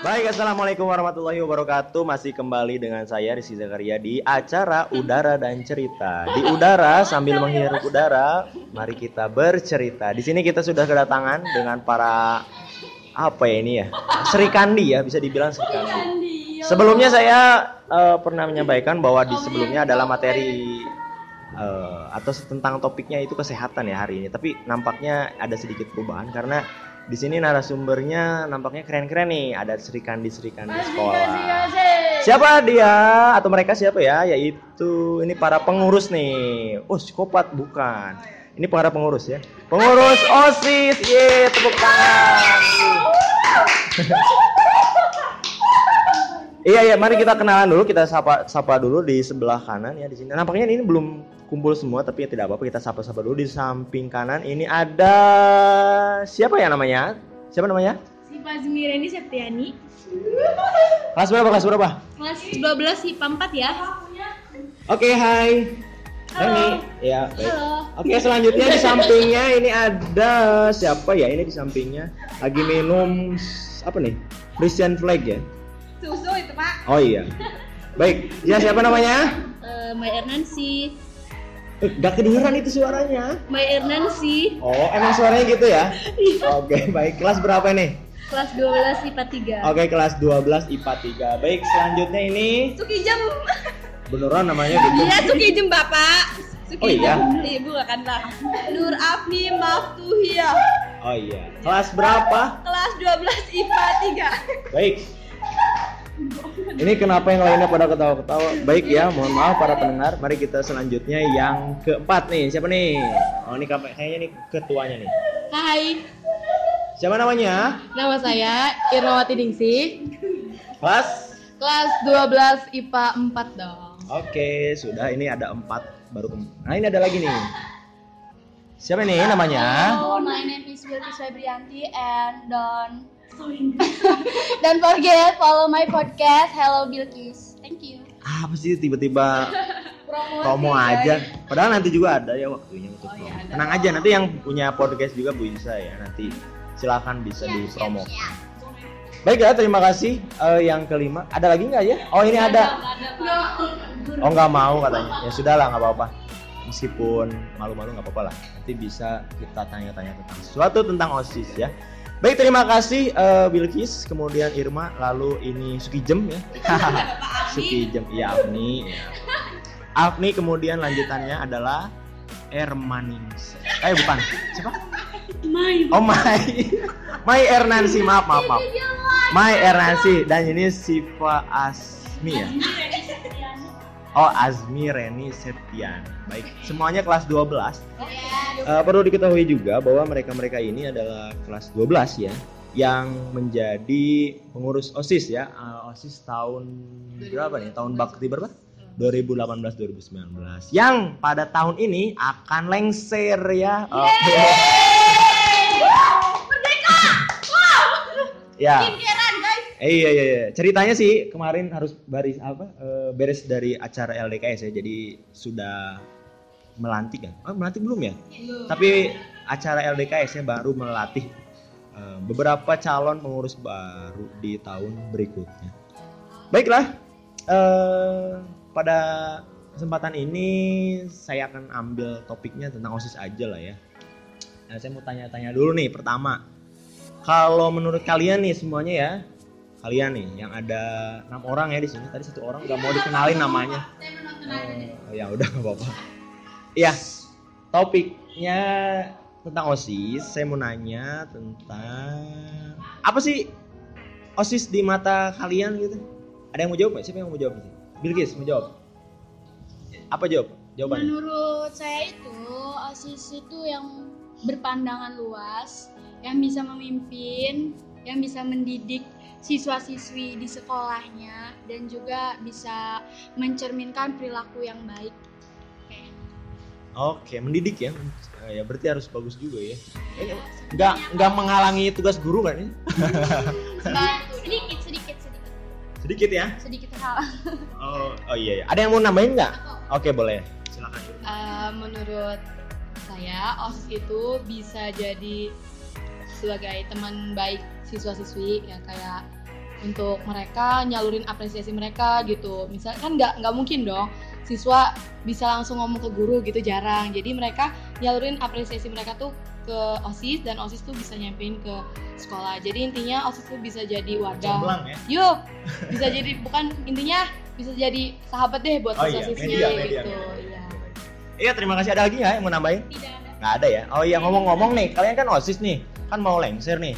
Baik, assalamualaikum warahmatullahi wabarakatuh. Masih kembali dengan saya Rizky Zakaria di acara Udara dan Cerita. Di udara sambil menghirup udara, mari kita bercerita. Di sini kita sudah kedatangan dengan para apa ya ini ya? Sri Kandi ya, bisa dibilang Sri Kandi. Sebelumnya saya eh, pernah menyampaikan bahwa di sebelumnya adalah materi eh, atau tentang topiknya itu kesehatan ya hari ini. Tapi nampaknya ada sedikit perubahan karena di sini narasumbernya nampaknya keren-keren nih. Ada Sri Kandi Sri Kandi sekolah. Siapa dia atau mereka siapa ya? Yaitu ini para pengurus nih. Oh, psikopat bukan. Ini para pengurus ya. Pengurus OSIS. Ye, tepuk tangan. Iya iya, mari kita kenalan dulu, kita sapa sapa dulu di sebelah kanan ya di sini. Nampaknya ini belum kumpul semua tapi ya tidak apa-apa kita sapa-sapa dulu di samping kanan. Ini ada siapa ya namanya? Siapa namanya? Si Fazmireni Septiani Kelas berapa? Kelas berapa? kelas 12 IPA 4 ya. Oke, hai. Halo. Dani. Ya, baik. Halo. Oke, selanjutnya di sampingnya ini ada siapa ya? Ini di sampingnya lagi minum apa nih? Christian flag ya? Susu itu, Pak. Oh iya. Baik, ya siapa namanya? Eh, Mbak Ernansi. Gak kedengeran itu suaranya. Mbak Ernansi Oh, emang suaranya gitu ya? Oke, baik. Kelas berapa nih? kelas 12 IPA 3. Oke, kelas 12 IPA 3. Baik, selanjutnya ini Suki Jem. beneran namanya gitu. Iya, Suki Jem, Bapak. Suki Oh, iya? Ibu kan lah. Nur Afni Maftuhia. Oh iya. Kelas berapa? Kelas 12 IPA 3. Baik. Ini kenapa yang lainnya pada ketawa-ketawa? Baik ya, mohon maaf para pendengar. Mari kita selanjutnya yang keempat nih. Siapa nih? Oh ini kayaknya nih ketuanya nih. Hai, Siapa namanya? nama saya Irmawati Ningsih, Kelas. kelas 12 IPA 4 dong. Oke, sudah. Ini ada empat baru. Nah ini ada lagi nih. Siapa nih namanya? Hello, my name is Wilkis Febrianti and don't don't forget follow my podcast Hello Bilkis. Thank you. Apa sih tiba-tiba promo aja? Padahal nanti juga ada ya waktunya untuk promo. Tenang aja, nanti yang punya podcast juga bisa ya. Nanti silakan bisa dipromo. Baiklah, terima kasih. Eh, yang kelima, ada lagi nggak ya? Oh ini ada. Oh nggak mau katanya. Ya sudahlah nggak apa-apa. Meskipun malu-malu nggak apa-apa lah. Nanti bisa kita tanya-tanya tentang sesuatu tentang osis ya. Baik terima kasih eh, Bilkis, kemudian Irma, lalu ini Sukijem ya. Sukijem, iya Afni. Ya. Afni kemudian lanjutannya adalah Ermanings. Eh bukan, siapa? Mai. Oh Mai, Mai Ernansi, maaf maaf maaf. Mai Ernansi dan ini Siva Asmi ya. Oh Azmi Reni Septian. Baik, semuanya kelas 12. Eh, perlu diketahui juga bahwa mereka-mereka ini adalah kelas 12 ya yang menjadi pengurus OSIS ya. Eh, OSIS tahun berapa nih? Tahun bakti berapa? 2018 2019 yang pada tahun ini akan lengser ya. Oke. Ya. Eh, iya iya iya. Ceritanya sih kemarin harus baris apa eh, beres dari acara LDKS ya. Jadi sudah melantik kan? Oh, melantik belum ya? Tapi acara LDKS ya baru melatih eh, beberapa calon pengurus baru di tahun berikutnya. Baiklah. eh pada kesempatan ini saya akan ambil topiknya tentang OSIS aja lah ya. Nah, saya mau tanya-tanya dulu nih pertama. Kalau menurut kalian nih semuanya ya, kalian nih yang ada enam orang ya di sini. Tadi satu orang nggak mau dikenalin namanya. Oh, ya udah nggak apa-apa. Iya, topiknya tentang OSIS. Saya mau nanya tentang apa sih OSIS di mata kalian gitu? Ada yang mau jawab nggak? Siapa yang mau jawab? Bilkis mau jawab. Apa jawab? Jawabannya? Menurut saya itu OSIS itu yang berpandangan luas, yang bisa memimpin, yang bisa mendidik siswa-siswi di sekolahnya dan juga bisa mencerminkan perilaku yang baik. Oke, mendidik ya. Eh, Ya berarti harus bagus juga ya. Eh, Nggak nggak menghalangi tugas guru kan ya? Bantu sedikit sedikit sedikit Sedikit ya. sedikit hal. Oh, oh iya, iya. Ada yang mau nambahin nggak? Oke boleh. Silakan. Eh, menurut saya OSIS itu bisa jadi sebagai teman baik siswa-siswi yang kayak untuk mereka nyalurin apresiasi mereka gitu misal kan nggak nggak mungkin dong siswa bisa langsung ngomong ke guru gitu jarang jadi mereka nyalurin apresiasi mereka tuh ke osis dan osis tuh bisa nyampein ke sekolah jadi intinya osis tuh bisa jadi wadah ya. yuk bisa jadi bukan intinya bisa jadi sahabat deh buat Oh iya, siswa-siswi media, media, gitu media. iya Iya, terima kasih. Ada lagi nggak yang mau nambahin? Tidak ada. Nggak ada ya. Oh iya ngomong-ngomong nih, kalian kan osis nih, kan mau lengser nih.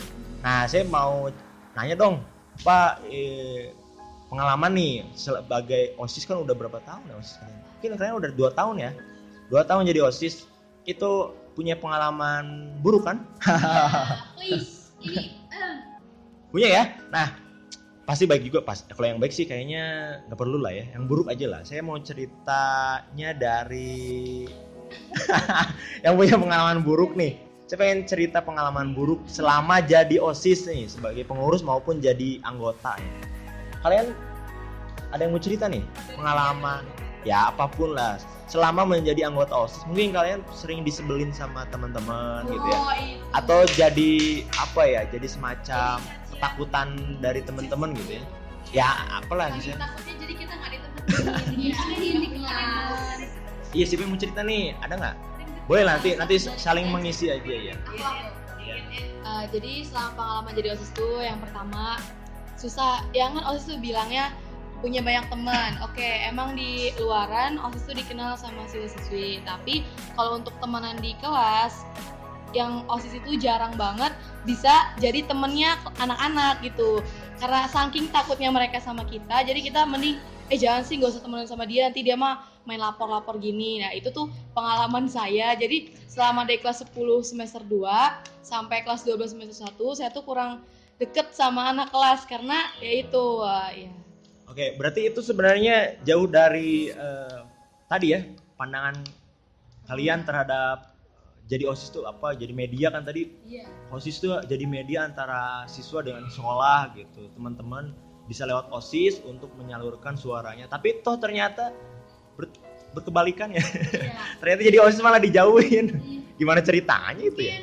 Nah, saya mau nanya dong, Pak, eh, pengalaman nih sebagai osis kan udah berapa tahun ya osis kalian? Mungkin kalian udah dua tahun ya, dua tahun jadi osis. Itu punya pengalaman buruk kan? Please, ini eh, punya ya. Nah, pasti baik juga pas. Kalau yang baik sih kayaknya nggak perlu lah ya. Yang buruk aja lah. Saya mau ceritanya dari yang punya pengalaman buruk nih. Saya pengen cerita pengalaman buruk selama jadi osis nih sebagai pengurus maupun jadi anggota ya. Kalian ada yang mau cerita nih? Pengalaman ya apa pun lah. Selama menjadi anggota osis mungkin kalian sering disebelin sama teman-teman gitu ya. Atau jadi apa ya jadi semacam ketakutan dari teman-teman gitu ya. Ya apalah misalnya takutnya jadi kita nggak. Iya, Ada iya siapa yang mau cerita nih? Ada nggak boleh nanti nanti saling mengisi aja ya. Uh, jadi selama pengalaman jadi osis tuh yang pertama susah ya kan osis tuh bilangnya punya banyak teman. Oke emang di luaran osis tuh dikenal sama siswa-siswi tapi kalau untuk temenan di kelas yang osis itu jarang banget bisa jadi temennya anak-anak gitu. Karena saking takutnya mereka sama kita jadi kita mending eh jangan sih gak usah temenan sama dia nanti dia mah main lapor-lapor gini. Nah itu tuh pengalaman saya. Jadi selama dari kelas 10 semester 2 sampai kelas 12 semester 1 saya tuh kurang deket sama anak kelas karena ya itu wah, ya oke berarti itu sebenarnya jauh dari eh, tadi ya pandangan kalian terhadap jadi osis tuh apa jadi media kan tadi? Iya. OSIS itu jadi media antara siswa dengan sekolah gitu. Teman-teman bisa lewat OSIS untuk menyalurkan suaranya. Tapi toh ternyata berkebalikan ya. ternyata jadi OSIS malah dijauhin. Gimana ceritanya itu ya?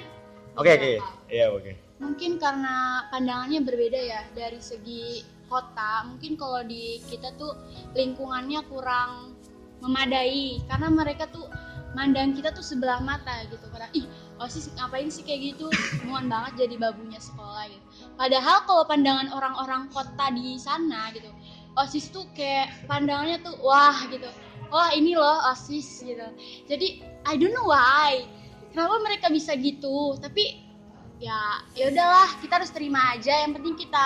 Oke oke. Iya oke. mungkin karena pandangannya berbeda ya dari segi kota mungkin kalau di kita tuh lingkungannya kurang memadai karena mereka tuh mandang kita tuh sebelah mata gitu karena ih osis ngapain sih kayak gitu mohon banget jadi babunya sekolah gitu padahal kalau pandangan orang-orang kota di sana gitu osis tuh kayak pandangannya tuh wah gitu wah ini loh osis gitu. Jadi I don't know why. Kenapa mereka bisa gitu? Tapi ya ya udahlah kita harus terima aja. Yang penting kita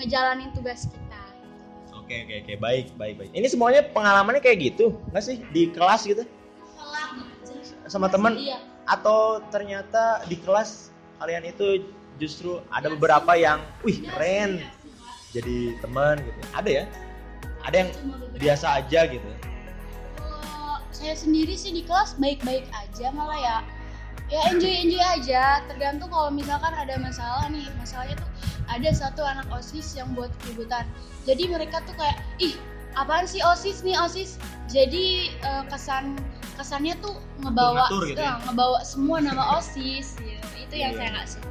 ngejalanin tugas kita. Oke oke oke. Baik baik baik. Ini semuanya pengalamannya kayak gitu? Nggak sih? Di kelas gitu? Sama teman iya. Atau ternyata di kelas kalian itu justru ada beberapa yang wih keren. jadi teman gitu. Ada ya? Ada yang biasa aja gitu. Saya sendiri sih di kelas baik-baik aja malah ya ya enjoy enjoy aja tergantung kalau misalkan ada masalah nih masalahnya tuh ada satu anak osis yang buat keributan jadi mereka tuh kayak ih apaan sih osis nih osis jadi eh, kesan kesannya tuh ngebawa Ngatur gitu ya? eh, ngebawa semua nama osis gitu. itu yang Iya. saya nggak suka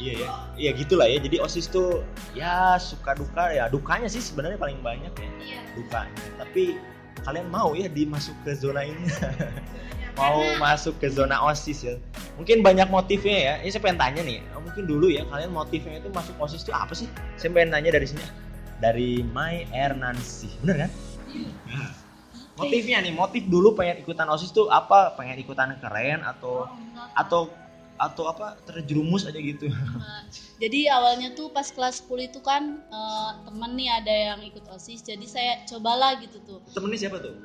Iya ya, iya gitulah ya. Jadi osis tuh ya suka duka ya dukanya sih sebenarnya paling banyak ya Iya. dukanya. Tapi kalian mau ya dimasuk ke zona ini? mau masuk ke zona osis ya? Mungkin banyak motifnya ya. Ini saya pengen tanya nih. oh, Mungkin dulu ya kalian motifnya itu masuk osis itu apa sih? Saya pengen tanya dari sini. Dari My Ernansi, bener kan? Nah, motifnya nih, motif dulu pengen ikutan osis tuh apa? Pengen ikutan keren atau atau atau apa terjerumus aja gitu? Jadi awalnya tuh pas kelas 10 itu kan eh, temen nih ada yang ikut OSIS Jadi saya cobalah gitu tuh Temennya siapa tuh?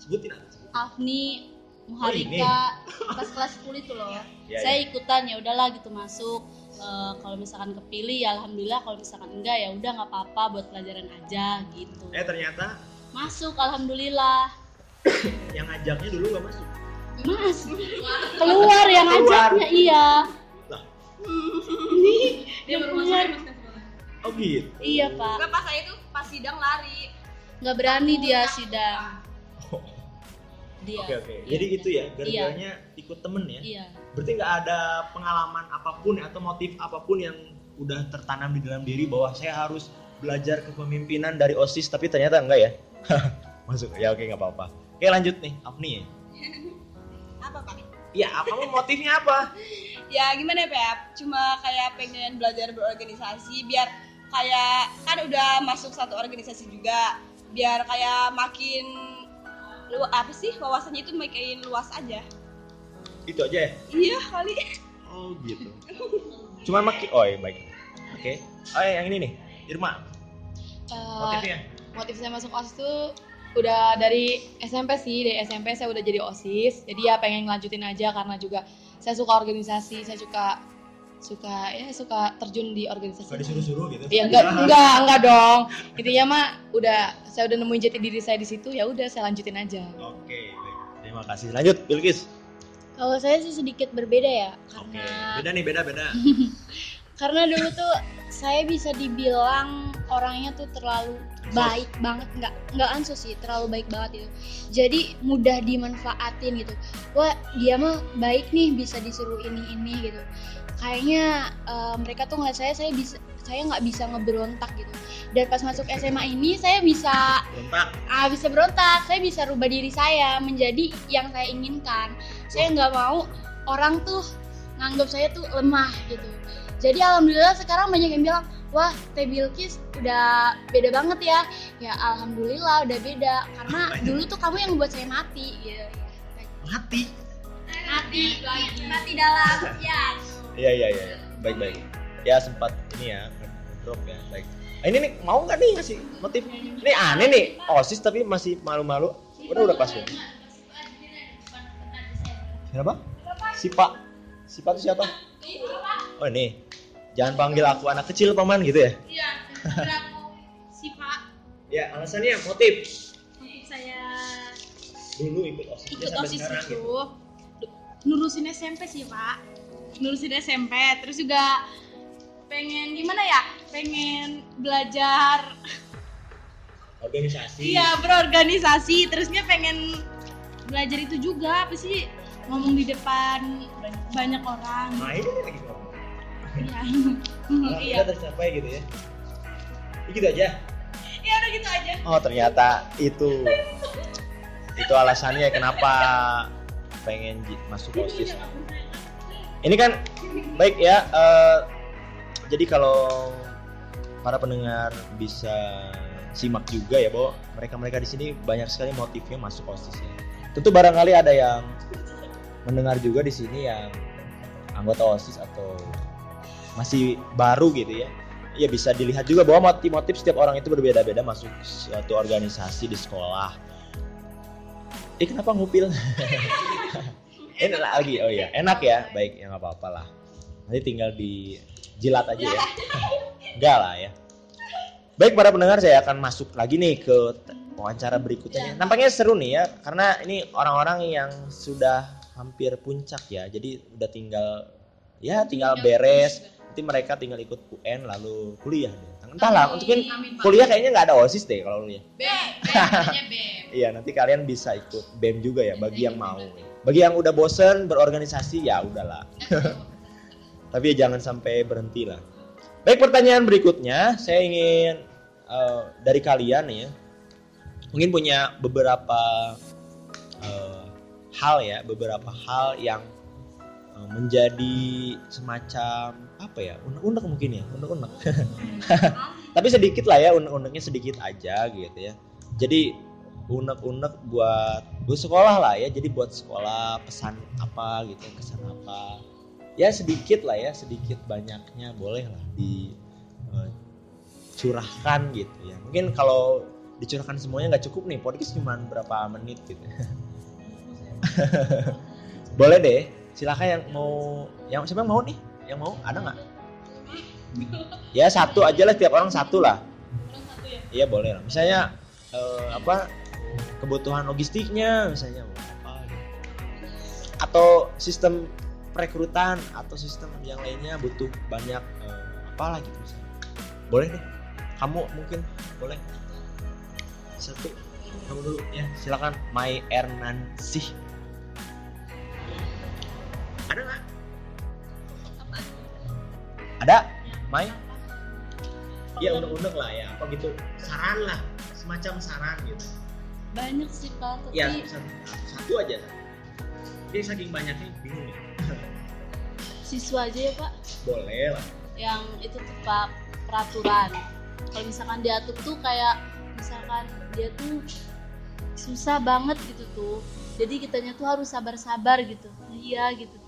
Sebutin aja. Afni Oh, Muharika pas kelas 10 itu loh Ya, Saya ya. ikutan ya udahlah gitu masuk Eh, Kalau misalkan kepilih ya alhamdulillah Kalau misalkan enggak ya udah nggak apa-apa buat pelajaran aja gitu Eh ternyata Masuk alhamdulillah yang ngajaknya dulu gak masuk. Masuk Keluar yang ajaknya iya. Lah. Dia keluar. Ya, Oh gitu. Iya pak. Enggak pas saya itu pas sidang lari. nggak berani dia sidang. Dia. Oke oke. Iya, Jadi iya. itu ya gara-garanya ikut temen ya. iya. Berarti nggak ada pengalaman apa pun ya, atau motif apa pun yang udah tertanam di dalam diri bahwa saya harus belajar kepemimpinan dari osis tapi ternyata enggak ya? Masuk. Ya oke nggak apa-apa. Oke lanjut nih. Afni pak? Ya kamu motifnya apa? Ya gimana ya Pep? Cuma kayak pengen belajar berorganisasi biar kayak kan udah masuk satu organisasi juga biar kayak makin lu apa sih wawasannya itu makin luas aja. itu aja ya? Iya kali. oh gitu. Cuma maki oh iya baik. Oke. Oh yang ini nih Irma. Eh, motifnya? motif saya masuk osis tuh udah dari SMP sih dari SMP saya udah jadi osis. Jadi ya pengen ngelanjutin aja karena juga saya suka organisasi saya suka suka ya suka terjun di organisasi. Gak disuruh-suruh gitu? Ya enggak enggak enggak dong. Intinya mah udah saya udah nemuin jati diri saya di situ ya udah saya lanjutin aja. Oke baik. Terima kasih. Lanjut Bilkis. Kalau saya sih sedikit berbeda ya, oke karena beda nih beda beda. Karena dulu tuh saya bisa dibilang orangnya tuh terlalu. Baik banget nggak nggak ansos sih terlalu baik banget itu. Jadi mudah dimanfaatin gitu. Wah dia mah baik nih bisa disuruh ini ini gitu. Kayaknya eh, mereka tuh ngeliat saya saya bisa saya nggak bisa ngeberontak gitu. Dan pas masuk SMA ini saya bisa bentak ah bisa berontak. Saya bisa rubah diri saya menjadi yang saya inginkan. Saya nggak mau orang tuh nganggap saya tuh lemah gitu. Jadi alhamdulillah sekarang banyak yang bilang wah Teh Bilkis udah beda banget ya. Ya alhamdulillah udah beda. Karena dulu tuh kamu yang buat saya mati. Gitu mati? Mati mati dalam ya. Iya iya iya. Baik baik ya sempat ini ya drop ya baik. Ah, ini nih mau nggak nih ngasih motif? Ini aneh nih osis tapi masih malu-malu. Udah udah pas ya siapa? Sipa Sipa itu siapa? Oh ini jangan panggil aku anak kecil paman gitu ya? Iya si Pak. Ya alasannya motif. Untuk saya dulu ikut osis ikut osis itu nurusin SMP sih pak. Nurusin SMP terus juga pengen gimana ya? Pengen belajar organisasi. Iya berorganisasi. Terusnya pengen belajar itu juga. Apa sih? Ngomong di depan banyak orang. Nah ini lagi ngomong iya. Alhamdulillah iya. tercapai gitu ya. Ini gitu aja. Ya udah gitu aja. Oh ternyata itu. Itu alasannya kenapa pengen masuk osis. Ini kan baik ya. eh, jadi kalau para pendengar bisa simak juga ya bahwa mereka-mereka di sini banyak sekali motifnya masuk osis ya. Tentu barangkali ada yang mendengar juga di sini yang anggota osis atau masih baru gitu ya ya bisa dilihat juga bahwa motif-motif setiap orang itu berbeda-beda masuk suatu organisasi di sekolah. Eh kenapa ngupil? enak lagi, oh ya enak ya, baik ya nggak apa-apa lah. Nanti tinggal dijilat aja ya. Enggak lah ya. Baik para pendengar saya akan masuk lagi nih ke wawancara berikutnya. Nampaknya seru nih ya, karena ini orang-orang yang sudah hampir puncak ya. Jadi udah tinggal ya tinggal beres. Nanti mereka tinggal ikut UN lalu kuliah deh. Entahlah, untuk kuliah kayaknya nggak ada osis deh kalau kuliah. Iya, nanti kalian bisa ikut BEM juga ya bagi yang mau. Bagi yang udah bosen berorganisasi ya udahlah. Tapi ya jangan sampai berhenti lah. Baik pertanyaan berikutnya, saya ingin eh, dari kalian nih ya, mungkin punya beberapa eh, hal ya, beberapa hal yang menjadi semacam apa ya, unek-unek mungkin ya, unek-unek. Tapi sedikit lah ya, unek-uneknya sedikit aja gitu ya. Jadi unek-unek buat buat sekolah lah ya, jadi buat sekolah pesan apa gitu, kesan apa. Ya sedikit lah ya sedikit banyaknya boleh lah dicurahkan gitu ya. Mungkin kalau dicurahkan semuanya nggak cukup nih podcast cuma berapa menit gitu boleh deh silakan yang mau yang siapa yang mau nih yang mau ada nggak ya satu aja lah tiap orang satu lah iya boleh lah misalnya eh, apa kebutuhan logistiknya misalnya apa gitu. atau sistem perekrutan atau sistem yang lainnya butuh banyak eh, apalah gitu misalnya. Boleh deh. Kamu mungkin boleh. Satu. Kamu dulu ya. Silakan My Ernansih. Ada? My? ya unek-unek lah ya apa gitu. Saran lah semacam saran gitu. Banyak sih pak. Tapi ya satu, satu aja. Ini saking banyaknya bingung ya siswa aja ya pak. Boleh lah. Yang itu tuh pak peraturan. Kalau misalkan diatur tuh kayak misalkan dia tuh susah banget gitu tuh. Jadi kitanya tuh harus sabar-sabar gitu. Iya gitu tuh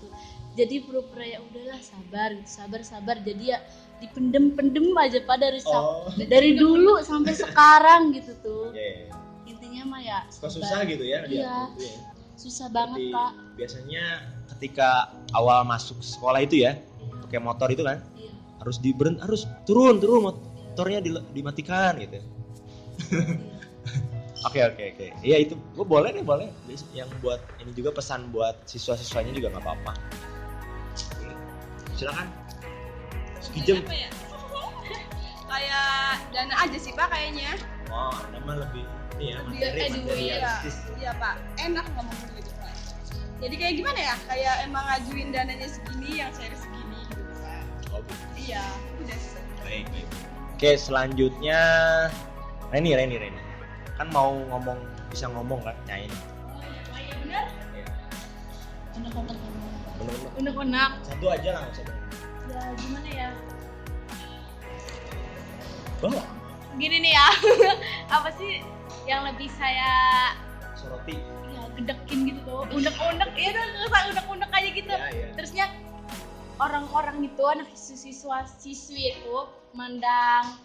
jadi pura-pura ya udahlah sabar gitu. Sabar sabar. Jadi ya dipendem-pendem aja pak dari oh. Dari dulu sampai sekarang gitu tuh. Ya, ya, ya. intinya mah ya sabar. susah gitu ya dia Iya. gitu ya. susah banget Seperti pak biasanya ketika awal masuk sekolah itu ya pakai motor itu kan Iya. harus diberen harus turun turun. Motornya di- dimatikan gitu. Oke oke oke. Iya itu. Gue boleh nih boleh. Yang buat ini juga pesan buat siswa-siswanya juga nggak apa-apa silakan. Sekijem. Ya? kayak dana aja sih pak kayaknya. Oh nama lebih ini ya Lebih materi edu, materialistis iya. pak. Enak ngomong gitu pak. Jadi kayak gimana ya? Kayak emang ngajuin dananya segini yang saya segini gitu pak. Oh, gitu. iya udah sih. baik baik. Oke selanjutnya Reni Reni Reni. Kan mau ngomong bisa ngomong kan nyain. Bener Anak-anak bener-bener unek-unek. Satu aja lah banyak. ya gimana ya? Bawa. Gini nih ya apa sih yang lebih saya soroti. Ya gedekin gitu tuh unek-unek ya udah nggak unek-unek aja gitu. Ya ya. Terusnya orang-orang itu anak siswa siswi itu mandang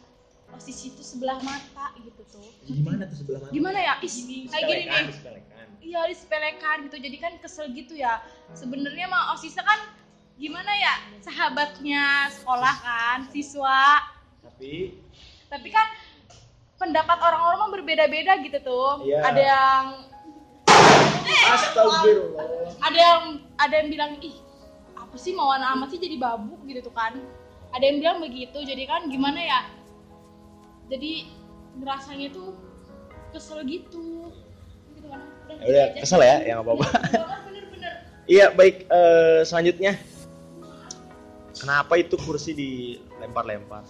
posisi itu sebelah mata gitu tuh. Gimana tuh sebelah mana gimana ya? Is, kayak gini nih. disepelekan. iya disepelekan gitu. Jadi kan kesel gitu ya. Sebenarnya mah osisnya kan gimana ya? Sahabatnya sekolah kan siswa. Tapi tapi kan pendapat orang-orang mah berbeda-beda gitu tuh. Iya. ada yang astagfirullah. ada yang ada yang bilang ih apa sih mau anak amat sih jadi babu? gitu tuh kan. Ada yang bilang begitu. Jadi kan gimana ya jadi ngerasanya tuh kesel gitu. Gitu kan. Ya udah kesel ya ya nggak apa-apa. Bener-bener iya baik eh, selanjutnya. Kenapa itu kursi dilempar-lempar?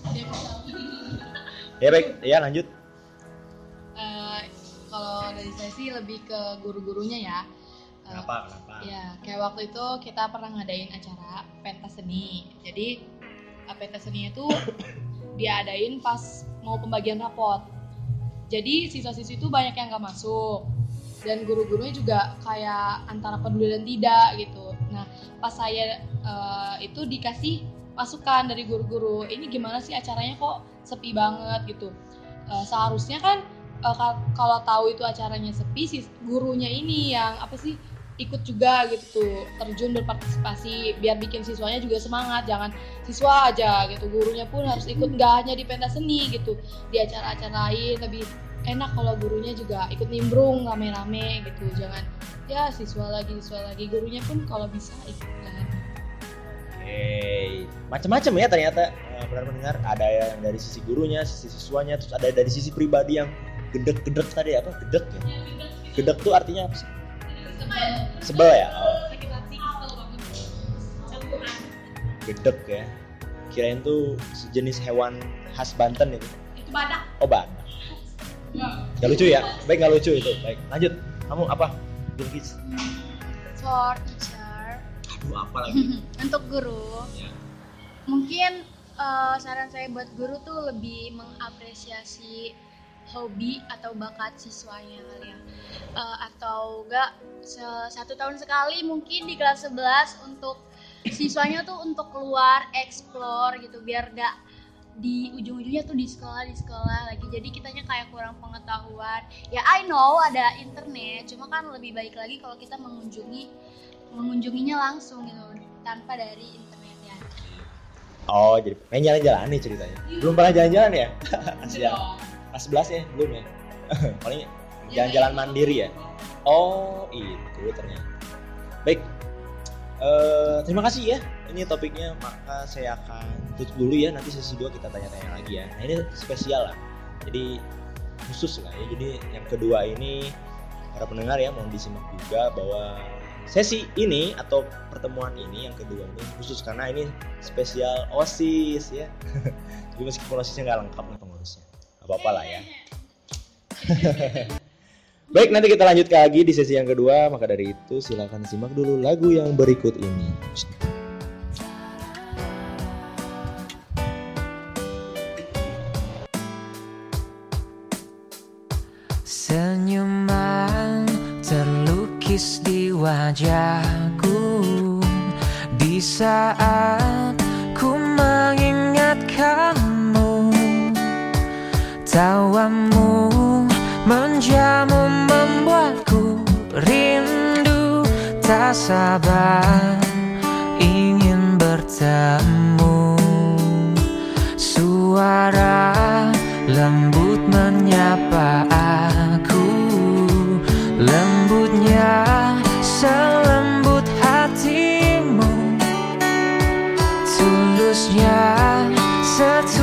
Ya baik ya lanjut. Eh, kalau dari saya sih lebih ke guru-gurunya ya. Eh, kenapa? kenapa Ya, kayak waktu itu kita pernah ngadain acara pentas seni. Jadi eh, pentas seni itu diadain pas mau pembagian rapot. Jadi siswa-siswi itu banyak yang nggak masuk dan guru-gurunya juga kayak antara peduli dan tidak gitu. Nah, pas saya eh, itu dikasih masukan dari guru-guru, ini gimana sih acaranya kok sepi banget gitu. Eh, seharusnya kan ka- kalau tahu itu acaranya sepi, sih gurunya ini yang apa sih ikut juga gitu tuh terjun berpartisipasi biar bikin siswanya juga semangat jangan siswa aja gitu gurunya pun harus ikut nggak hanya di pentas seni gitu di acara-acara lain lebih enak kalau gurunya juga ikut nimbrung rame-rame gitu jangan ya siswa lagi siswa lagi gurunya pun kalau bisa ikutan Oke, macam-macam ya ternyata eh, benar mendengar ada yang dari sisi gurunya, sisi siswanya, terus ada dari sisi pribadi yang gedek-gedek tadi apa? Gedek ya? Gedek tuh artinya apa sih? Sebel ya? Oh, gedek ya. Kirain tuh sejenis hewan khas Banten itu. itu badak Oh, Banten. Gak lucu ya? Baik gak lucu itu. Baik, lanjut. Kamu apa? Bilkis. for teacher Aduh, apa lagi? untuk guru Ya. mungkin eh, saran saya buat guru tuh lebih mengapresiasi hobi atau bakat siswanya kali ya Eh, atau enggak satu tahun sekali mungkin di kelas 11 untuk siswanya tuh untuk keluar explore gitu biar gak di ujung-ujungnya tuh di sekolah di sekolah lagi jadi kitanya kayak kurang pengetahuan ya I know ada internet cuma kan lebih baik lagi kalau kita mengunjungi mengunjunginya langsung gitu tanpa dari internet ya Oh, jadi pengen jalan-jalan nih ceritanya. Belum pernah jalan-jalan ya? Kasihan. Kelas 11 ya? Belum ya? Paling jalan-jalan mandiri ya? Oh, itu ternyata. Baik. Eh, terima kasih ya. Ini topiknya, maka saya akan tutup dulu ya. Nanti sesi 2 kita tanya-tanya lagi ya. Nah, ini spesial lah. Jadi khusus lah ya. Jadi yang kedua ini para pendengar ya mohon disimak juga bahwa sesi ini atau pertemuan ini yang kedua ini khusus karena ini spesial osis ya jadi meskipun osisnya nggak lengkap nih pengurusnya apa apa lah ya. Baik nanti kita lanjut lagi di sesi yang kedua. Maka dari itu silakan simak dulu lagu yang berikut ini. Senyuman terlukis di wajahku Di saat Tawamu menjamu membuatku rindu. Tak sabar ingin bertemu. Suara lembut menyapa aku. Lembutnya selembut hatimu. Tulusnya setulus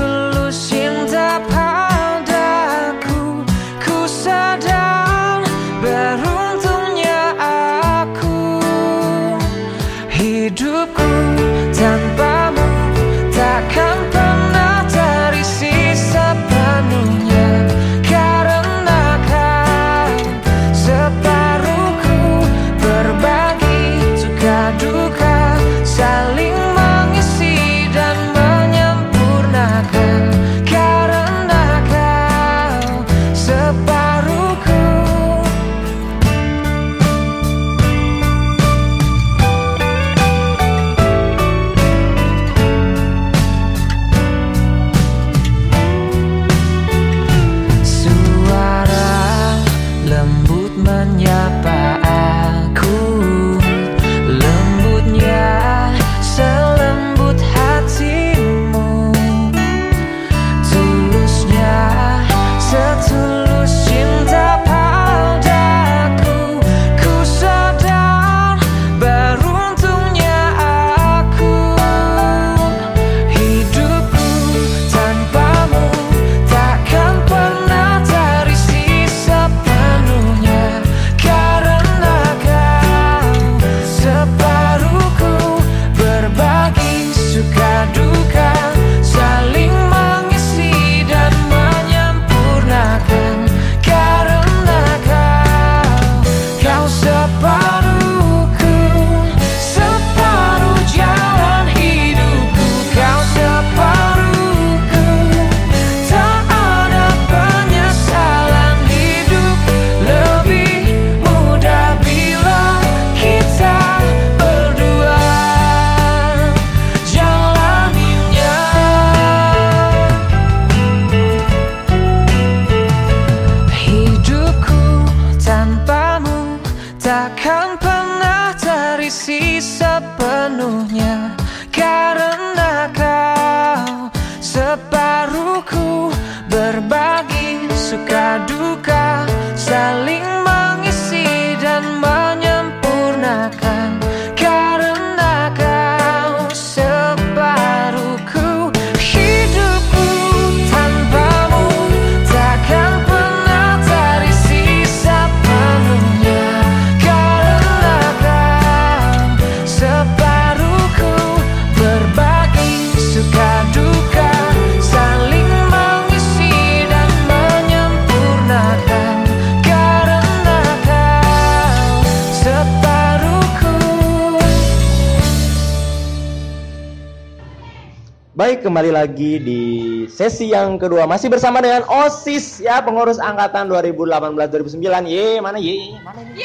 kembali lagi di sesi yang kedua masih bersama dengan OSIS ya, pengurus angkatan 2018-2009. Ye, mana ye? ye, Mana ini?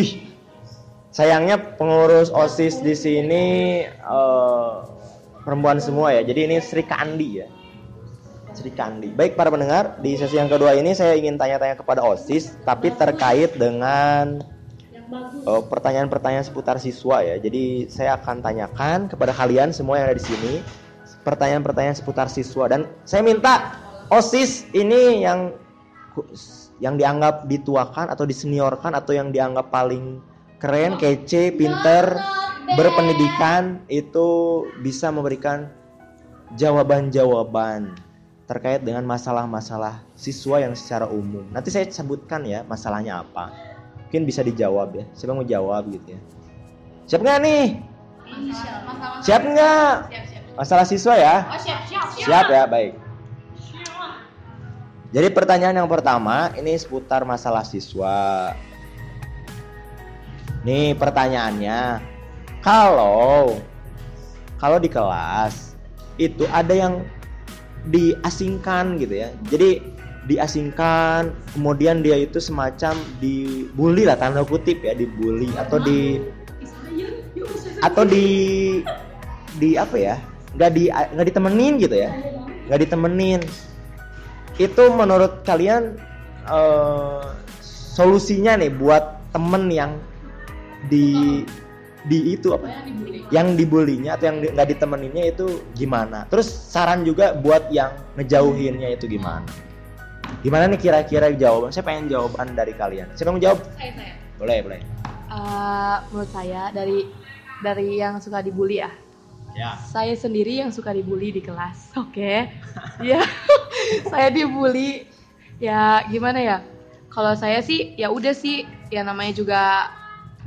Ih. Sayangnya pengurus OSIS di sini eh, perempuan semua ya. Jadi ini Sri Kandi ya. Sri Kandi. Baik para pendengar, di sesi yang kedua ini saya ingin tanya-tanya kepada OSIS tapi terkait dengan eh, pertanyaan-pertanyaan seputar siswa ya. Jadi saya akan tanyakan kepada kalian semua yang ada di sini pertanyaan-pertanyaan seputar siswa dan saya minta OSIS ini yang yang dianggap dituakan atau diseniorkan atau yang dianggap paling keren, kece, pinter, berpendidikan itu bisa memberikan jawaban-jawaban terkait dengan masalah-masalah siswa yang secara umum. Nanti saya sebutkan ya masalahnya apa. Mungkin bisa dijawab ya. Siapa mau jawab gitu ya? Siap nggak nih? Siap nggak? Masalah siswa ya? Siap, siap, siap. siap ya baik. Jadi pertanyaan yang pertama ini seputar masalah siswa. Nih pertanyaannya kalau kalau di kelas itu ada yang diasingkan gitu ya. Jadi diasingkan kemudian dia itu semacam dibully lah tanda kutip ya dibully atau di atau di di apa ya nggak di nggak ditemenin gitu ya nggak ditemenin. Itu menurut kalian eh, solusinya nih buat temen yang di di itu apa? Yang dibulinya atau yang nggak ditemeninnya itu gimana? Terus saran juga buat yang ngejauhinnya itu gimana gimana nih kira-kira jawaban saya pengen jawaban dari kalian siapa yang mau jawab Saya, saya. boleh boleh Eh, menurut saya dari dari yang suka dibully ya. ya Saya sendiri yang suka dibully di kelas. Oke. Ya. saya dibully. Ya gimana ya? Kalau saya sih ya udah sih ya namanya juga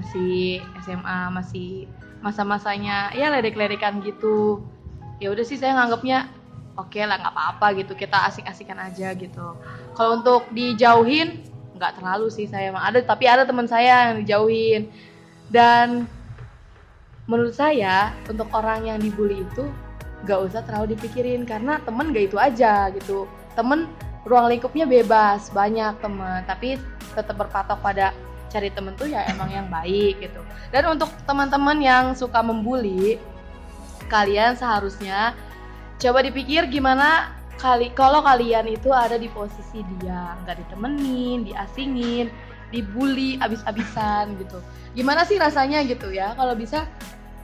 masih SMA, masih masa-masanya ya ledek-ledekan gitu. Ya udah sih saya nganggapnya oke lah nggak apa-apa gitu. Kita asik-asikan aja gitu. Kalau untuk dijauhin nggak terlalu sih saya emang ada tapi ada teman saya yang dijauhin. Dan menurut saya untuk orang yang dibully itu gak usah terlalu dipikirin. Karena temen gak itu aja gitu. Temen ruang lingkupnya bebas. Banyak temen tapi tetap berpatok pada cari temen tuh ya emang yang baik gitu. Dan untuk teman-teman yang suka membuli kalian seharusnya coba dipikir gimana kali kalau kalian itu ada di posisi dia nggak ditemenin diasingin dibully abis-abisan gitu. Gimana sih rasanya gitu ya? Kalau bisa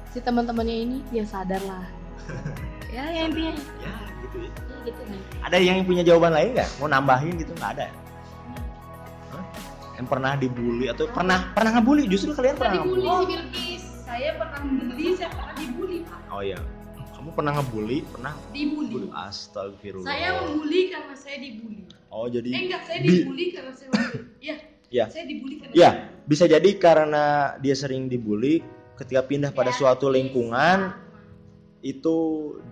si teman-temannya ini ya sadar lah ya ya intinya. Ya gitu ya. Ya gitu nih ada yang punya jawaban lain nggak? Mau nambahin gitu nggak ada? Hah? yang pernah dibully atau pernah pernah ngebully? Justru kalian pernah dibully ngebully. Si Bilkis saya pernah membeli saya pernah dibully Pak. oh iya kamu pernah ngebully? Pernah? Dibully. Bully astagfirullah saya membuli karena saya dibully. Oh jadi eh enggak saya Di- dibully karena saya ya Ya. saya dibully karena ya bisa jadi karena dia sering dibully ketika pindah pada Ya, suatu bisa. lingkungan itu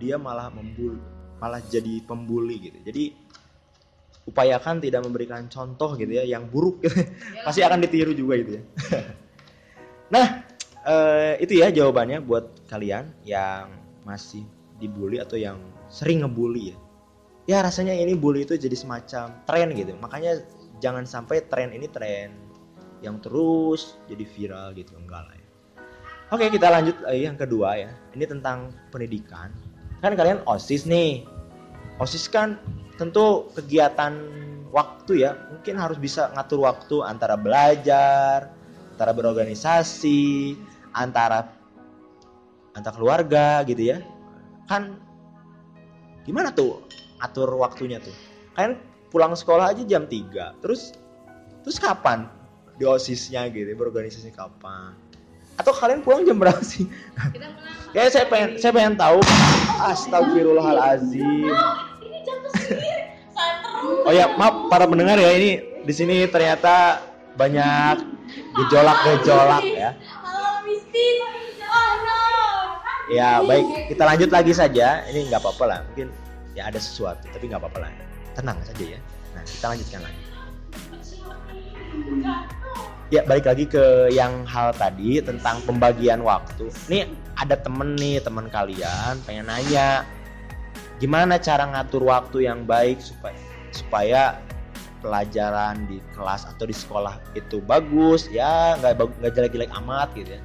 dia malah membuli malah jadi pembuli gitu. Jadi upayakan tidak memberikan contoh gitu ya yang buruk. Gitu pasti akan ditiru juga gitu ya. Nah eh, itu ya jawabannya buat kalian yang masih dibully atau yang sering ngebully ya. Ya rasanya ini bully itu jadi semacam tren gitu. Makanya jangan sampai tren ini tren yang terus jadi viral gitu enggak lah ya. Oke kita lanjut eh, yang kedua ya. Ini tentang pendidikan. Kan kalian osis nih. Osis kan tentu kegiatan waktu ya mungkin harus bisa ngatur waktu antara belajar antara berorganisasi antara antar keluarga gitu ya. Kan gimana tuh atur waktunya tuh? Kalian pulang sekolah aja jam 3 terus terus kapan di osisnya gitu berorganisasi kapan? Atau kalian pulang jam berapa sih? Ya saya pengen saya pengen tahu. Astagfirullahalazim. Oh ya maaf para pendengar ya ini di sini ternyata banyak gejolak-gejolak ya. Halo mistis. Ya baik, kita lanjut lagi saja. Ini nggak apa-apa lah, mungkin ya ada sesuatu, tapi nggak apa-apa lah. Tenang saja ya. Nah kita lanjutkan lagi. Ya balik lagi ke yang hal tadi tentang pembagian waktu. Nih ada temen nih teman kalian pengen nanya gimana cara ngatur waktu yang baik supaya supaya pelajaran di kelas atau di sekolah itu bagus ya nggak nggak jelek-jelek amat gitu ya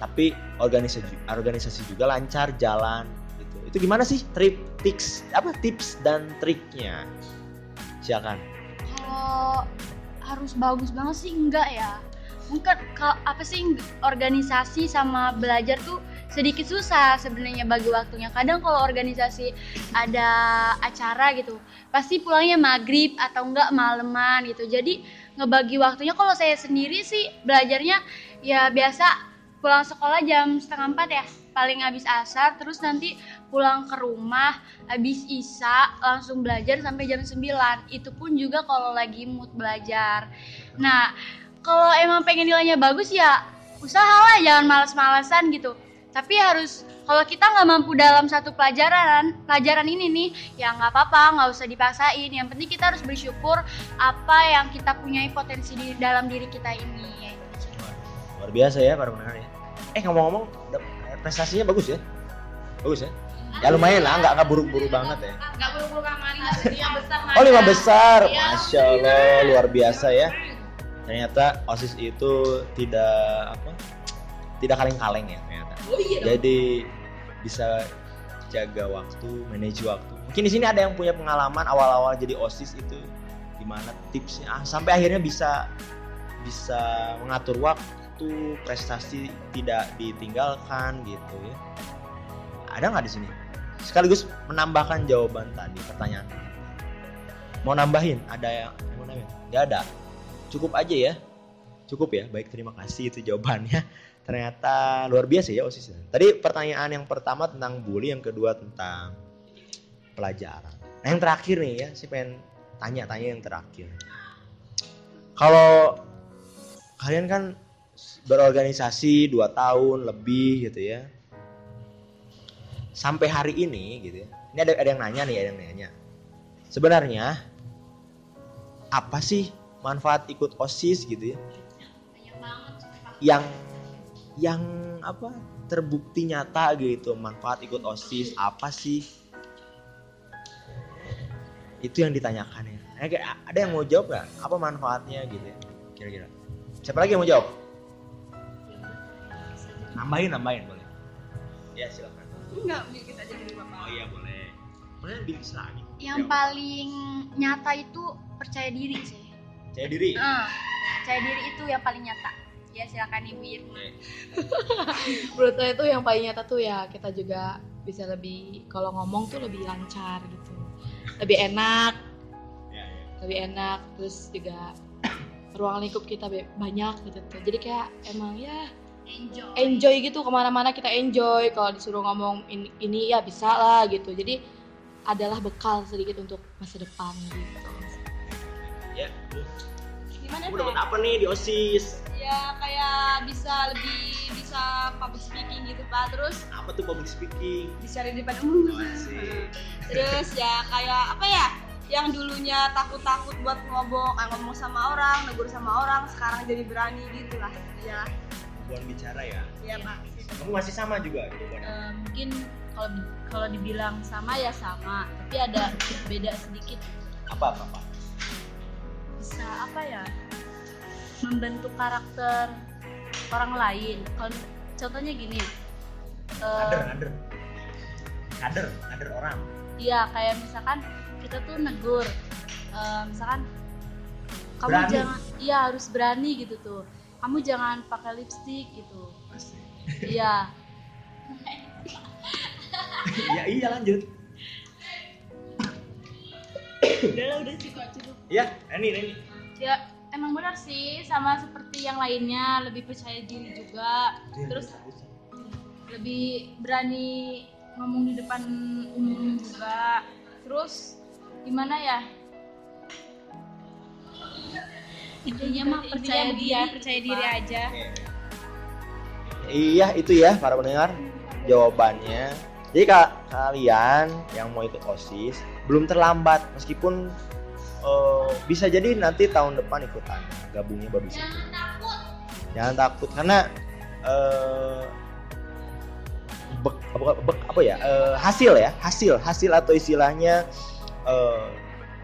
tapi organisasi organisasi juga lancar jalan gitu itu gimana sih trip tips apa tips dan triknya silakan Kalau harus bagus banget sih enggak ya. Mungkin kalau apa sih organisasi sama belajar tuh sedikit susah sebenarnya bagi waktunya. Kadang kalau organisasi ada acara gitu, pasti pulangnya maghrib atau enggak maleman gitu. Jadi ngebagi waktunya kalau saya sendiri sih belajarnya ya biasa pulang sekolah jam setengah empat ya. Paling habis asar terus nanti pulang ke rumah habis isa langsung belajar sampai jam 9 itu pun juga kalau lagi mood belajar. Nah kalau emang pengen nilainya bagus ya usahalah jangan males-malesan gitu. Tapi harus kalau kita nggak mampu dalam satu pelajaran pelajaran ini nih ya nggak apa-apa nggak usah dipaksain. Yang penting kita harus bersyukur apa yang kita punyai potensi di dalam diri kita ini. Luar biasa ya para pendengar ya. Eh ngomong-ngomong prestasinya bagus ya? Bagus ya? Ya lumayan lah, nggak nggak buru-buru banget ya. Nggak buru-buru kamar lima besar Oh lima besar, Iya. masya Allah luar biasa ya. Ternyata osis itu tidak apa? Tidak kaleng-kaleng ya ternyata. Oh iya. Jadi bisa jaga waktu, manage waktu. Mungkin di sini ada yang punya pengalaman awal-awal jadi osis itu gimana tipsnya ah, sampai akhirnya bisa bisa mengatur waktu, prestasi tidak ditinggalkan gitu ya. Ada nggak di sini? Sekaligus menambahkan jawaban tadi pertanyaan. Mau nambahin? Ada yang mau nambahin? Nggak ada. Cukup aja ya. Cukup ya. Baik, terima kasih itu jawabannya. Ternyata luar biasa ya OSIS. Tadi pertanyaan yang pertama tentang bully, yang kedua tentang pelajaran. Nah, yang terakhir nih ya, saya pengen tanya-tanya yang terakhir. Kalau kalian kan berorganisasi 2 tahun lebih gitu ya. Sampai hari ini gitu ya. Ini ada ada yang nanya nih, ada yang nanya. Sebenarnya apa sih manfaat ikut OSIS gitu ya? Yang yang apa terbukti nyata gitu manfaat ikut OSIS apa sih? Itu yang ditanyakan ya. Ada yang mau jawab nggak? Apa manfaatnya gitu ya? Kira-kira. Siapa lagi yang mau jawab? Nambahin, nambahin boleh. Ya silakan. Enggak, bikin aja dulu bapak. Oh iya boleh. Boleh bikin lagi. yang paling nyata itu percaya diri sih Saya diri. Ah, percaya diri itu yang paling nyata ya silakan ibu Irma Menurut saya itu yang paling nyata tuh ya kita juga bisa lebih kalau ngomong tuh lebih lancar gitu. Lebih enak, Ya, ya. lebih enak terus juga ruang lingkup kita banyak gitu tuh. Jadi kayak emang ya enjoy enjoy gitu ke mana-mana kita enjoy kalau disuruh ngomong ini, ini ya bisa lah gitu. Jadi adalah bekal sedikit untuk masa depan gitu. Ya. Gimana Kamu dapat apa nih di OSIS? Ya kayak bisa lebih bisa public speaking gitu pak. Terus Apa tuh public speaking? bicara di depan umum. Asik. Terus ya kayak apa ya? Yang dulunya takut-takut buat ngomong, ah, ngomong sama orang, negur sama orang, sekarang jadi berani gitu lah. Ya, Buat bicara ya. ya pak. Kamu masih sama juga gitu Bon? Eh, mungkin kalau kalau dibilang sama ya sama tapi ada beda sedikit Apa apa apa? bisa apa ya membentuk karakter orang lain kalau contohnya gini eh, Kader, kader. Kader, kader orang. iya kayak misalkan kita tuh negur eh, misalkan kamu Berani. jangan iya harus berani gitu tuh kamu jangan pakai lipstick gitu. Iya. Iya iya lanjut. udah lah udah cukup cukup. Iya, Reni, Reni. ya emang benar sih sama seperti yang lainnya lebih percaya diri juga. Terus lebih berani ngomong di depan umum juga. Terus gimana ya intinya mah percaya diri dia percaya diri aja Iya itu ya para pendengar jawabannya. Jadi ka- kalian yang mau ikut osis belum terlambat meskipun eh, bisa jadi nanti tahun depan ikutan gabungnya baru bisa. Jangan takut. Jangan takut karena eh, bek- apa- bek- apa ya eh, hasil ya hasil hasil atau istilahnya eh,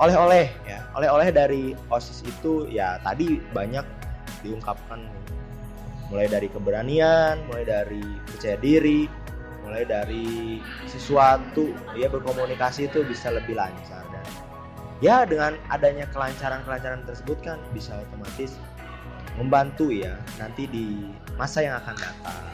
oleh-oleh. Ya. Oleh-oleh dari osis itu ya tadi banyak diungkapkan. Mulai dari keberanian, mulai dari percaya diri, mulai dari sesuatu ya berkomunikasi itu bisa lebih lancar. Dan ya dengan adanya kelancaran-kelancaran tersebut kan bisa otomatis membantu ya nanti di masa yang akan datang.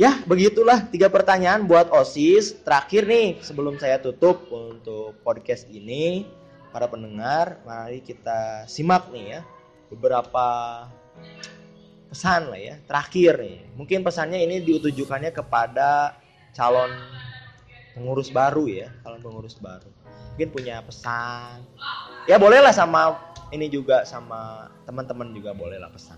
Ya begitulah tiga pertanyaan buat OSIS. Terakhir nih sebelum saya tutup untuk podcast ini para pendengar mari kita simak nih ya beberapa pesan lah ya terakhir nih mungkin pesannya ini ditujukannya kepada calon pengurus baru ya calon pengurus baru mungkin punya pesan ya bolehlah sama ini juga sama teman-teman juga boleh lah pesan.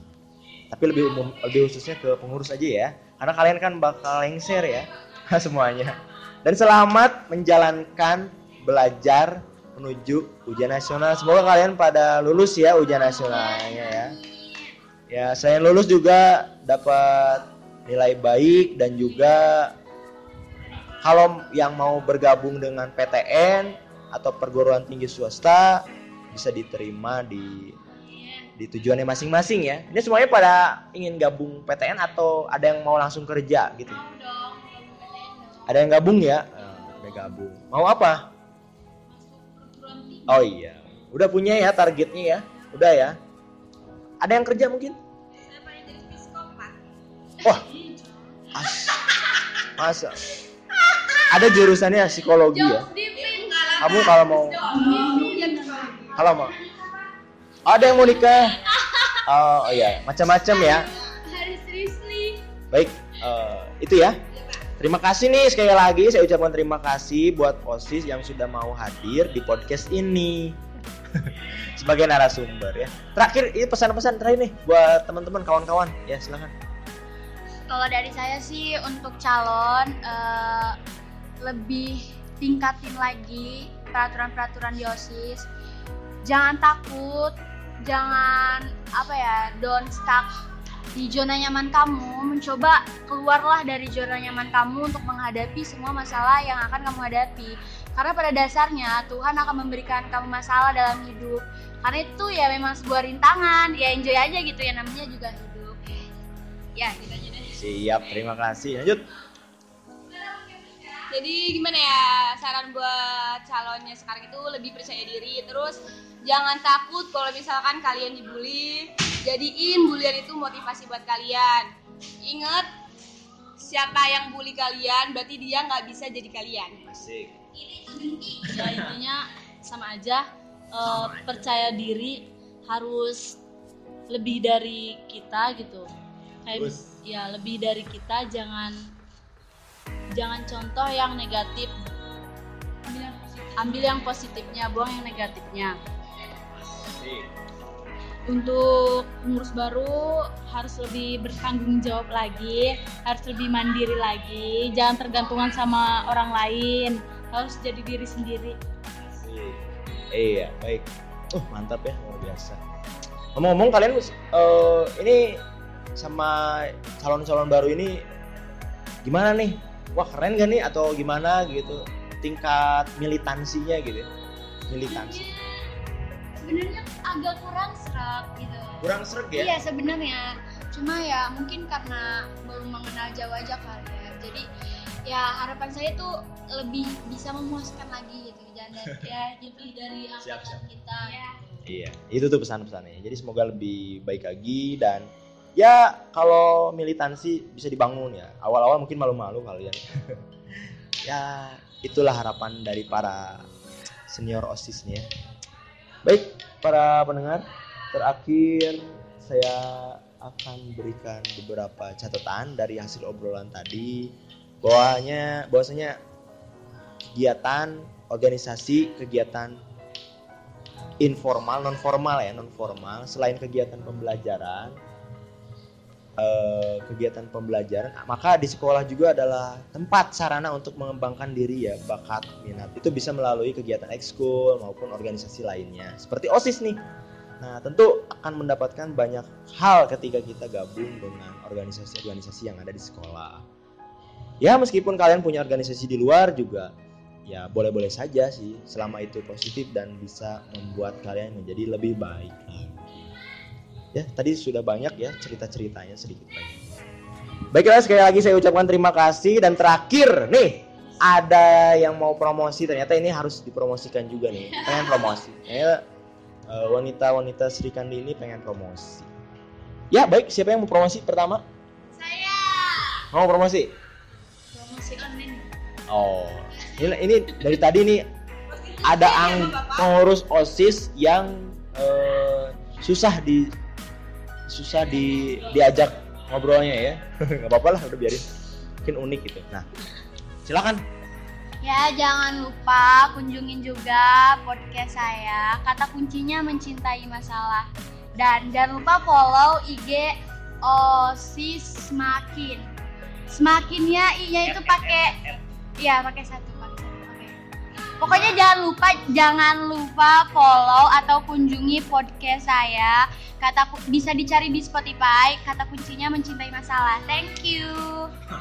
Tapi lebih umum, lebih khususnya ke pengurus aja ya, karena kalian kan bakal lengser ya semuanya. Dan selamat menjalankan belajar menuju ujian nasional. Semoga kalian pada lulus ya ujian nasionalnya ya. Ya, selain lulus juga dapat nilai baik dan juga kalau yang mau bergabung dengan PTN atau perguruan tinggi swasta bisa diterima di di tujuannya masing-masing ya. Ini semuanya pada ingin gabung PTN atau ada yang mau langsung kerja gitu. Ada yang gabung ya? Eh, Ada gabung. Mau apa? Oh iya. Udah punya ya targetnya ya? Udah ya? Ada yang kerja mungkin? Wah. As masa? Ada jurusannya psikologi ya? Kamu kalau mau kalau mau ada yang mau nikah? Oh iya, macam-macam ya. Harus. Baik, eh, itu ya. Terima kasih nih sekali lagi saya ucapkan terima kasih buat OSIS yang sudah mau hadir di podcast ini sebagai narasumber ya. Terakhir ini pesan-pesan terakhir nih buat teman-teman kawan-kawan ya silakan. Kalau dari saya sih untuk calon eh, lebih tingkatin lagi peraturan-peraturan di OSIS. Jangan takut, jangan apa ya, don't stuck di zona nyaman kamu, mencoba keluarlah dari zona nyaman kamu untuk menghadapi semua masalah yang akan kamu hadapi. Karena pada dasarnya Tuhan akan memberikan kamu masalah dalam hidup. Karena itu ya memang sebuah rintangan, ya enjoy aja gitu ya namanya juga hidup. Ya, gitu aja deh. Siap, terima kasih. Lanjut. Jadi gimana ya saran buat calonnya sekarang itu lebih percaya diri. Terus jangan takut kalau misalkan kalian dibully jadiin bulian itu motivasi buat kalian. Ingat siapa yang bully kalian berarti dia nggak bisa jadi kalian. Asik. ya intinya sama aja eh, percaya diri harus lebih dari kita gitu. Kayak Terus? ya lebih dari kita jangan jangan contoh yang negatif ambil yang positifnya buang yang negatifnya untuk pengurus baru harus lebih bertanggung jawab lagi, harus lebih mandiri lagi, jangan tergantungan sama orang lain, harus jadi diri sendiri. Iya, baik. Oh, mantap ya, luar biasa. Ngomong-ngomong kalian eh, ini sama calon-calon baru ini gimana nih? Wah, keren gak nih atau gimana gitu? Tingkat militansinya gitu. ya? Militansi. Sebenarnya agak kurang serak gitu. Kurang sreg ya? Iya sebenarnya, cuma ya mungkin karena belum mengenal jauh aja kali ya. Jadi ya harapan saya tuh lebih bisa memuaskan lagi gitu jangan dari- ya lebih dari Siap, angkatan siap. kita ya. Iya, itu tuh pesan-pesannya. Jadi semoga lebih baik lagi dan ya kalau militansi bisa dibangun ya. Awal-awal mungkin malu-malu kalian. ya, itulah harapan dari para senior OSISnya. Baik, para pendengar, terakhir saya akan berikan beberapa catatan dari hasil obrolan tadi bahwanya bahwasanya kegiatan organisasi kegiatan informal non formal ya non formal selain kegiatan pembelajaran eh, kegiatan pembelajaran. Maka di sekolah juga adalah tempat sarana untuk mengembangkan diri ya bakat minat. Itu bisa melalui kegiatan ekskul maupun organisasi lainnya. Seperti osis nih. Nah tentu akan mendapatkan banyak hal ketika kita gabung dengan organisasi-organisasi yang ada di sekolah. Ya meskipun kalian punya organisasi di luar juga ya boleh-boleh saja sih. Selama itu positif dan bisa membuat kalian menjadi lebih baik lagi. Ya, tadi sudah banyak ya cerita-ceritanya sedikit banyak. Baiklah sekali lagi saya ucapkan terima kasih. Dan terakhir nih ada yang mau promosi. Ternyata ini harus dipromosikan juga nih. Pengen promosi. Kayaknya eh, wanita-wanita Sri Kandi ini pengen promosi. Ya baik. Siapa yang mau promosi pertama? Saya. Mau promosi? Promosi online. Oh, ini, ini dari tadi nih ada ang pengurus osis yang eh, susah di susah di diajak ngobrolnya ya. Gak apa-apa lah, udah biarin. Mungkin unik gitu. Nah, silakan. Ya, jangan lupa kunjungin juga podcast saya. Kata kuncinya mencintai masalah. Dan jangan lupa follow IG OSIS Semakin. Semakinnya I-nya itu pakai Iya, pakai satu. Pokoknya jangan lupa jangan lupa follow atau kunjungi podcast saya. Kata bisa dicari di Spotify. Kata kuncinya mencintai masalah. Thank you.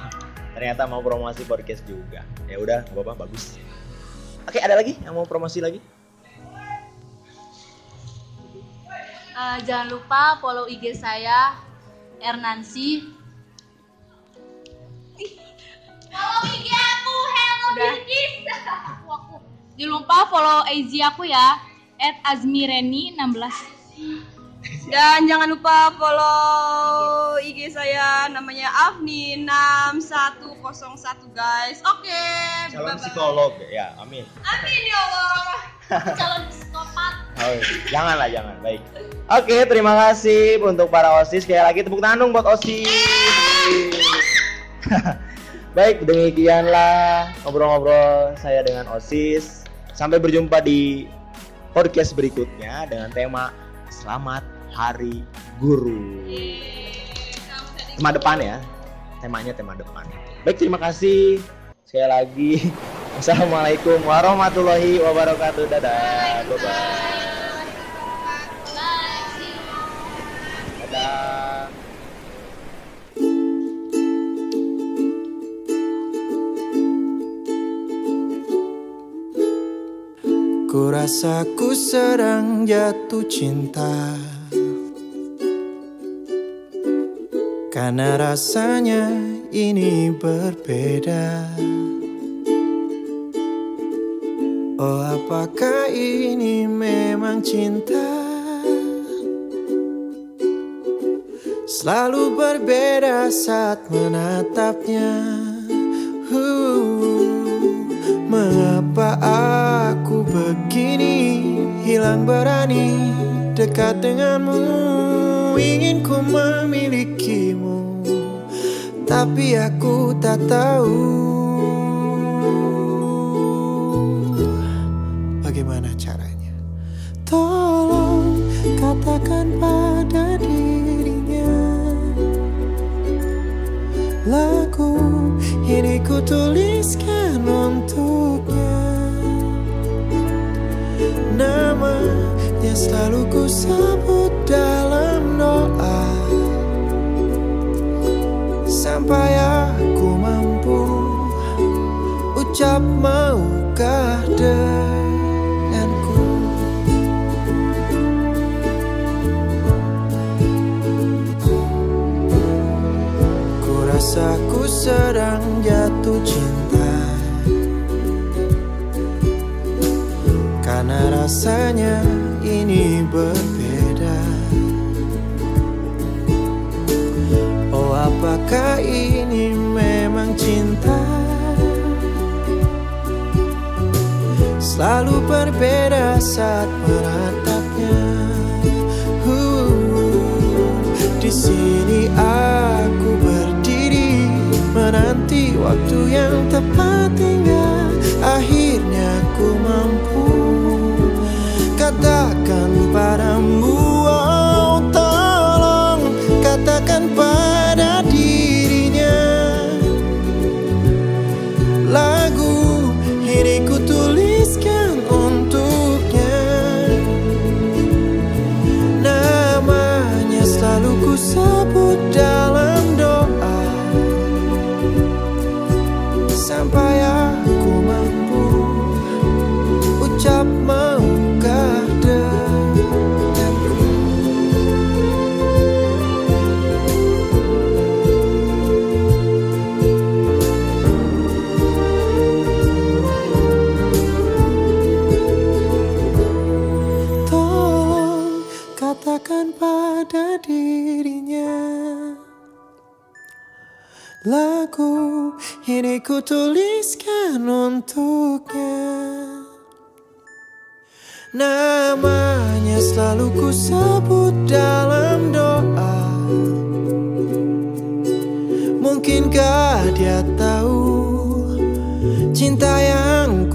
Ternyata mau promosi podcast juga. Ya udah, nggak apa-apa, bagus. Oke, ada lagi yang mau promosi lagi? Eh, jangan lupa follow IG saya Ernansi. Follow IG aku, Hello Udah. Bilkis. Jangan lupa follow IG aku ya @azmireni16. Dan jangan lupa follow IG saya namanya Afni 6101 guys. Oke. Calon bye-bye. psikolog ya, amin. Amin ya Allah. Calon psikopat. Oh, jangan lah, jangan. Baik. Oke, terima kasih untuk para OSIS. Sekali lagi tepuk tangan dong buat OSIS. Baik, demikianlah ngobrol-ngobrol saya dengan OSIS. Sampai berjumpa di podcast berikutnya dengan tema Selamat Hari Guru. Tema depan ya. Temanya tema depan. Baik, terima kasih. Sekali lagi. Assalamualaikum warahmatullahi wabarakatuh. Dadah. Bye-bye. Dadah. Ku rasa ku sedang jatuh cinta. Karena rasanya ini berbeda. Oh apakah ini memang cinta? Selalu berbeda saat menatapnya Hilang berani dekat denganmu. Ingin ku memilikimu Tapi aku tak tahu. Bagaimana caranya? Tolong katakan pada dirinya Lagu ini ku tuliskan untuknya Namanya selalu ku sebut dalam doa. Sampai aku mampu Ucap maukah denganku? Ku rasa ku sedang jatuh Karena rasanya ini berbeda. Oh apakah ini memang cinta? Selalu berbeda saat menatapnya Huh, Di sini aku berdiri Menanti waktu yang tepat hingga Akhirnya ku mampu Katakan padamu Lagu ini ku tuliskan untuknya. Namanya selalu ku sebut dalam doa. Mungkinkah dia tahu Cinta yang